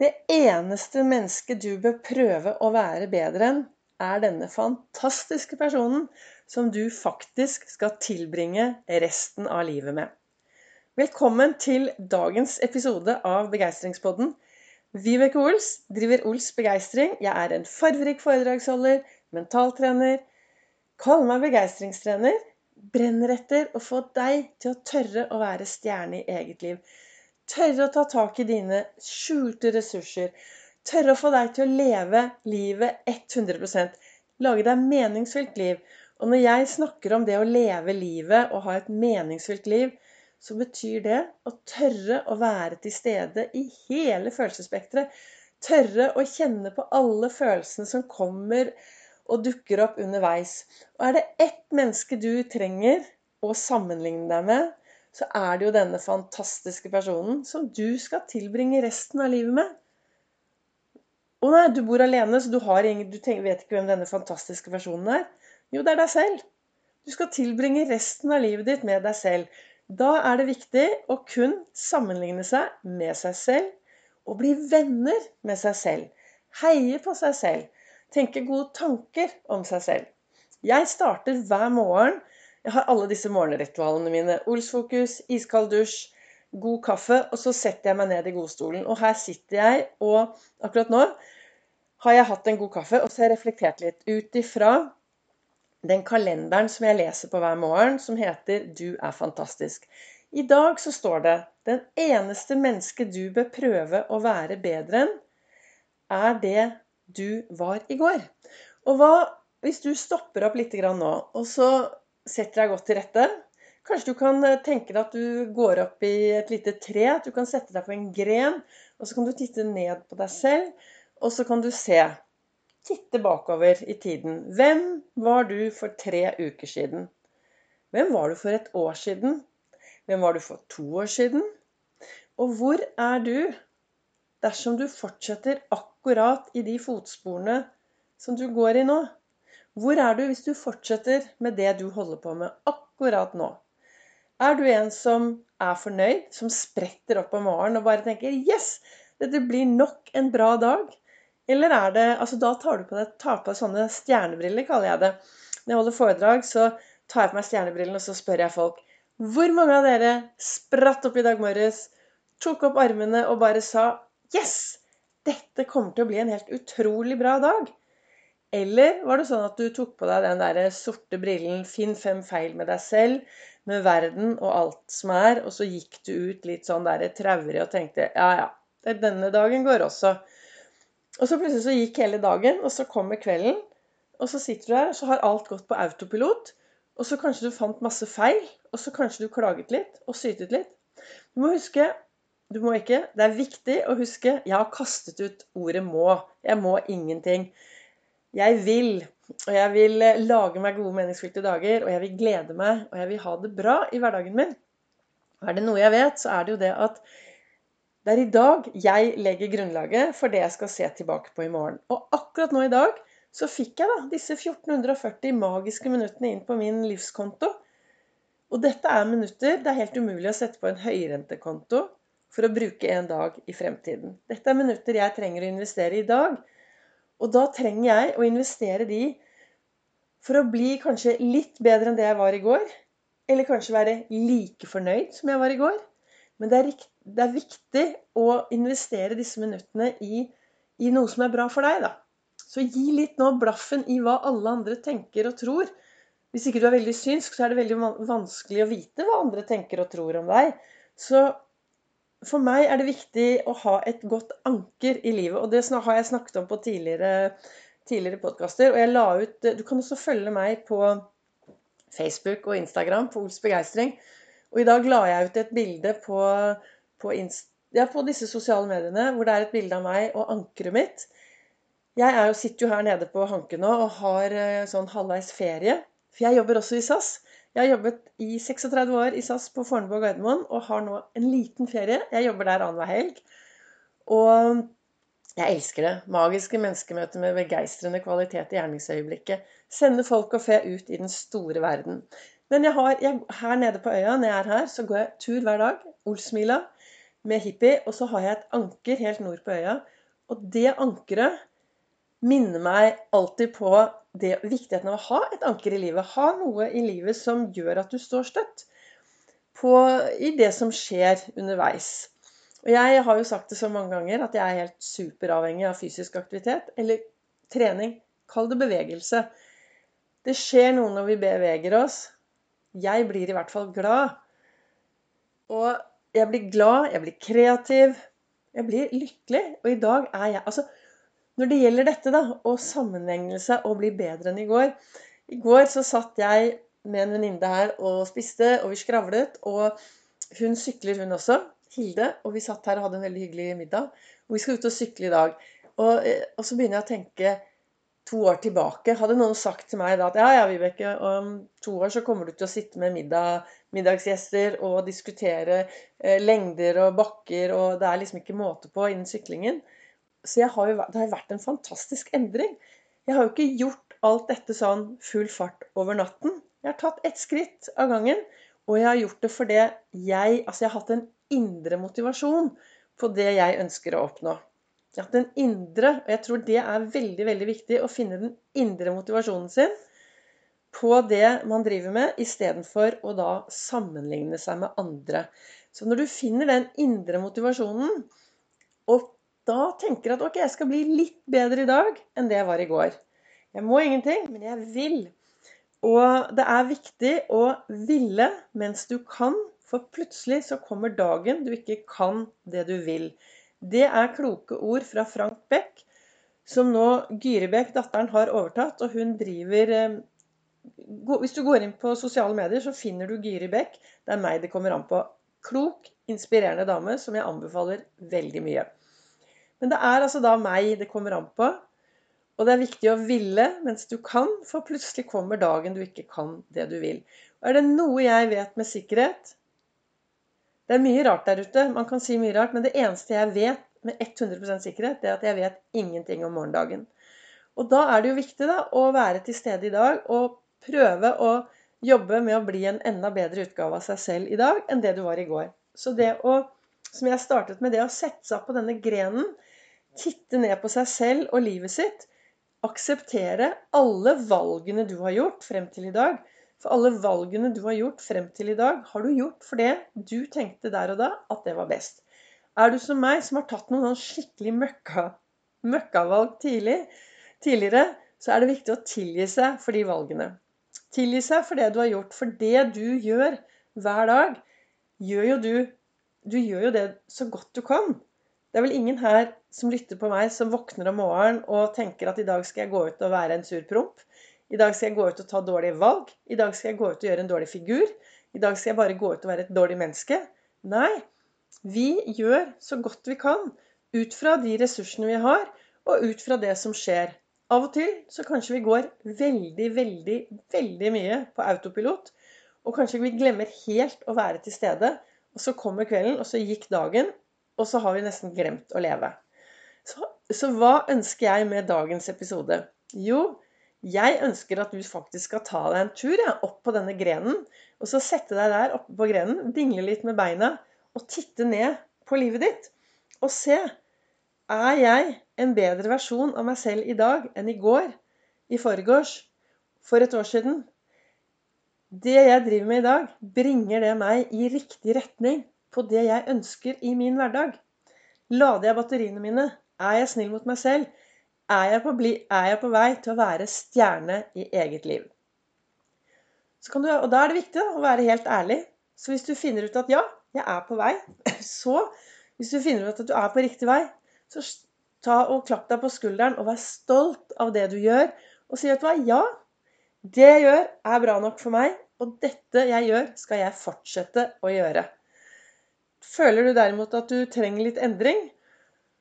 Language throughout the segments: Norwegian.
Det eneste mennesket du bør prøve å være bedre enn, er denne fantastiske personen som du faktisk skal tilbringe resten av livet med. Velkommen til dagens episode av Begeistringspodden. Vibeke Ols driver Ols Begeistring. Jeg er en farverik foredragsholder, mentaltrener. Kall meg begeistringstrener. Brenner etter å få deg til å tørre å være stjerne i eget liv. Tørre å ta tak i dine skjulte ressurser. Tørre å få deg til å leve livet 100% Lage deg meningsfylt liv. Og når jeg snakker om det å leve livet og ha et meningsfylt liv, så betyr det å tørre å være til stede i hele følelsesspekteret. Tørre å kjenne på alle følelsene som kommer og dukker opp underveis. Og er det ett menneske du trenger å sammenligne deg med, så er det jo denne fantastiske personen som du skal tilbringe resten av livet med. Å nei, du bor alene, så du, ingen, du tenker, vet ikke hvem denne fantastiske personen er. Jo, det er deg selv. Du skal tilbringe resten av livet ditt med deg selv. Da er det viktig å kun sammenligne seg med seg selv og bli venner med seg selv. Heie på seg selv. Tenke gode tanker om seg selv. Jeg starter hver morgen jeg har alle disse morgenritualene mine. Olsfokus, iskald dusj, god kaffe. Og så setter jeg meg ned i godstolen. Og her sitter jeg, og akkurat nå har jeg hatt en god kaffe, og så har jeg reflektert litt ut ifra den kalenderen som jeg leser på hver morgen, som heter 'Du er fantastisk'. I dag så står det 'Den eneste mennesket du bør prøve å være bedre enn', er det du var i går. Og hva hvis du stopper opp litt nå, og så setter deg godt til rette. Kanskje du kan eh, tenke deg at du går opp i et lite tre. At du kan sette deg på en gren. Og så kan du titte ned på deg selv. Og så kan du se. Titte bakover i tiden. Hvem var du for tre uker siden? Hvem var du for et år siden? Hvem var du for to år siden? Og hvor er du dersom du fortsetter akkurat i de fotsporene som du går i nå? Hvor er du hvis du fortsetter med det du holder på med akkurat nå? Er du en som er fornøyd, som spretter opp om morgenen og bare tenker 'Yes! Dette blir nok en bra dag'? Eller er det altså Da tar du på deg, tar på deg sånne stjernebriller, kaller jeg det. Når jeg holder foredrag, så tar jeg på meg stjernebrillene og så spør jeg folk Hvor mange av dere spratt opp i dag morges, tok opp armene og bare sa 'Yes! Dette kommer til å bli en helt utrolig bra dag'? Eller var det sånn at du tok på deg den der sorte brillen 'Finn fem feil med deg selv', med verden og alt som er, og så gikk du ut litt sånn der traurig og tenkte 'Ja, ja, denne dagen går også'. Og så plutselig så gikk hele dagen, og så kommer kvelden, og så sitter du der, og så har alt gått på autopilot. Og så kanskje du fant masse feil, og så kanskje du klaget litt og sytet litt. Du må huske du må ikke. Det er viktig å huske jeg har kastet ut ordet må. Jeg må ingenting. Jeg vil. Og jeg vil eh, lage meg gode, meningsfylte dager. Og jeg vil glede meg, og jeg vil ha det bra i hverdagen min. Og er det noe jeg vet, så er det jo det at det er i dag jeg legger grunnlaget for det jeg skal se tilbake på i morgen. Og akkurat nå i dag så fikk jeg da disse 1440 magiske minuttene inn på min livskonto. Og dette er minutter det er helt umulig å sette på en høyrentekonto for å bruke en dag i fremtiden. Dette er minutter jeg trenger å investere i dag og da trenger jeg å investere de for å bli kanskje litt bedre enn det jeg var i går. Eller kanskje være like fornøyd som jeg var i går. Men det er, det er viktig å investere disse minuttene i, i, noe som er bra for deg, da. Så gi litt nå blaffen i hva alle andre tenker og tror. Hvis ikke du er veldig synsk, så er det veldig vanskelig å vite hva andre tenker og tror om deg. Så for meg er det viktig å ha et godt anker i livet. Og det har jeg snakket om på tidligere, tidligere podkaster. Og jeg la ut Du kan også følge meg på Facebook og Instagram på Ols begeistring. Og i dag la jeg ut et bilde på, på, ja, på disse sosiale mediene hvor det er et bilde av meg og ankeret mitt. Jeg jo, sitter jo her nede på Hanke nå og har eh, sånn halvveis ferie. For jeg jobber også i SAS. Jeg har jobbet i 36 år i SAS på Fornebu og Gardermoen og har nå en liten ferie. Jeg jobber der annenhver helg. Og jeg elsker det. Magiske menneskemøter med begeistrende kvalitet i gjerningsøyeblikket. Sende folk og fe ut i den store verden. Men jeg har, jeg, her nede på øya, når jeg er her, så går jeg tur hver dag. Olsmila. med hippie, og så har jeg et anker helt nord på øya. Og det ankeret minner meg alltid på det, viktigheten av å ha et anker i livet. Ha noe i livet som gjør at du står støtt på, i det som skjer underveis. Og jeg har jo sagt det så mange ganger at jeg er helt superavhengig av fysisk aktivitet. Eller trening. Kall det bevegelse. Det skjer noe når vi beveger oss. Jeg blir i hvert fall glad. Og jeg blir glad, jeg blir kreativ, jeg blir lykkelig. Og i dag er jeg Altså, når det gjelder dette, da, å sammenligne seg og bli bedre enn i går I går så satt jeg med en venninne her og spiste, og vi skravlet. Og hun sykler, hun også. Hilde. Og vi satt her og hadde en veldig hyggelig middag. Og vi skal ut og sykle i dag. Og, eh, og så begynner jeg å tenke to år tilbake. Hadde noen sagt til meg da at ja, ja, Vibeke, om to år så kommer du til å sitte med middag, middagsgjester og diskutere eh, lengder og bakker, og det er liksom ikke måte på innen syklingen. Så har jo, det har vært en fantastisk endring. Jeg har jo ikke gjort alt dette sånn full fart over natten. Jeg har tatt ett skritt av gangen. Og jeg har gjort det fordi jeg Altså, jeg har hatt en indre motivasjon på det jeg ønsker å oppnå. Jeg har hatt en indre Og jeg tror det er veldig, veldig viktig å finne den indre motivasjonen sin på det man driver med, istedenfor å da sammenligne seg med andre. Så når du finner den indre motivasjonen, og da tenker at ok, jeg skal bli litt bedre i dag enn det jeg var i går. Jeg må ingenting, men jeg vil. Og det er viktig å ville mens du kan, for plutselig så kommer dagen du ikke kan det du vil. Det er kloke ord fra Frank Beck, som nå Gyri Beck, datteren, har overtatt. Og hun driver eh, Hvis du går inn på sosiale medier, så finner du Gyri Beck. Det er meg det kommer an på. Klok, inspirerende dame som jeg anbefaler veldig mye. Men det er altså da meg det kommer an på. Og det er viktig å ville mens du kan, for plutselig kommer dagen du ikke kan det du vil. Og er det noe jeg vet med sikkerhet Det er mye rart der ute. Man kan si mye rart, men det eneste jeg vet med 100 sikkerhet, det er at jeg vet ingenting om morgendagen. Og da er det jo viktig da, å være til stede i dag og prøve å jobbe med å bli en enda bedre utgave av seg selv i dag enn det du var i går. Så det å, som jeg startet med, det å sette seg opp på denne grenen titte ned på seg selv og livet sitt. Akseptere alle valgene du har gjort frem til i dag. For alle valgene du har gjort frem til i dag, har du gjort fordi du tenkte der og da at det var best. Er du som meg, som har tatt noen skikkelig møkka, møkkavalg tidlig, tidligere, så er det viktig å tilgi seg for de valgene. Tilgi seg for det du har gjort. For det du gjør hver dag, gjør jo du Du gjør jo det så godt du kan. Det er vel ingen her som lytter på meg, som våkner om morgenen og tenker at i dag skal jeg gå ut og være en sur promp. I dag skal jeg gå ut og ta dårlige valg. I dag skal jeg gå ut og gjøre en dårlig figur. I dag skal jeg bare gå ut og være et dårlig menneske. Nei. Vi gjør så godt vi kan ut fra de ressursene vi har, og ut fra det som skjer. Av og til så kanskje vi går veldig, veldig, veldig mye på autopilot. Og kanskje vi glemmer helt å være til stede. Og så kommer kvelden, og så gikk dagen, og så har vi nesten glemt å leve. Så, så hva ønsker jeg med dagens episode? Jo, jeg ønsker at du faktisk skal ta deg en tur ja, opp på denne grenen. Og så sette deg der oppe på grenen, dingle litt med beina og titte ned på livet ditt. Og se er jeg en bedre versjon av meg selv i dag enn i går, i forgårs, for et år siden? Det jeg driver med i dag, bringer det meg i riktig retning på det jeg ønsker i min hverdag? Lader jeg batteriene mine? Er jeg snill mot meg selv? Er jeg, på, er jeg på, vei til å være stjerne i eget liv? Du, og da er det viktig å være helt ærlig. Så hvis du finner ut at ja, jeg er på vei, så Hvis du finner ut at du er på riktig vei, så ta og klapp deg på skulderen og vær stolt av det du gjør. Og si at ja, det jeg gjør, er bra nok for meg, og dette jeg gjør, skal jeg fortsette å gjøre. Føler du derimot at du trenger litt endring,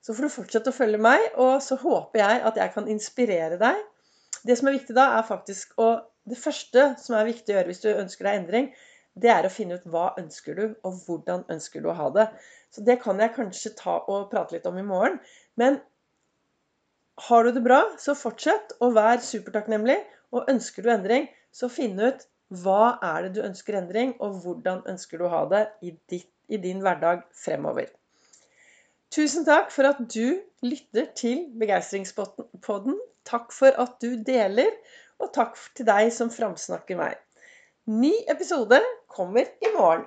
så får du fortsette å følge meg, og så håper jeg at jeg kan inspirere deg. Det som er viktig da, er faktisk å Det første som er viktig å gjøre hvis du ønsker deg endring, det er å finne ut hva ønsker du, og hvordan ønsker du å ha det. Så det kan jeg kanskje ta og prate litt om i morgen. Men har du det bra, så fortsett å være supertakknemlig. Og ønsker du endring, så finn ut hva er det du ønsker endring, og hvordan ønsker du å ha det i ditt i din hverdag fremover. Tusen takk for at du lytter til Begeistringspodden. Takk for at du deler, og takk til deg som framsnakker meg. Ny episode kommer i morgen.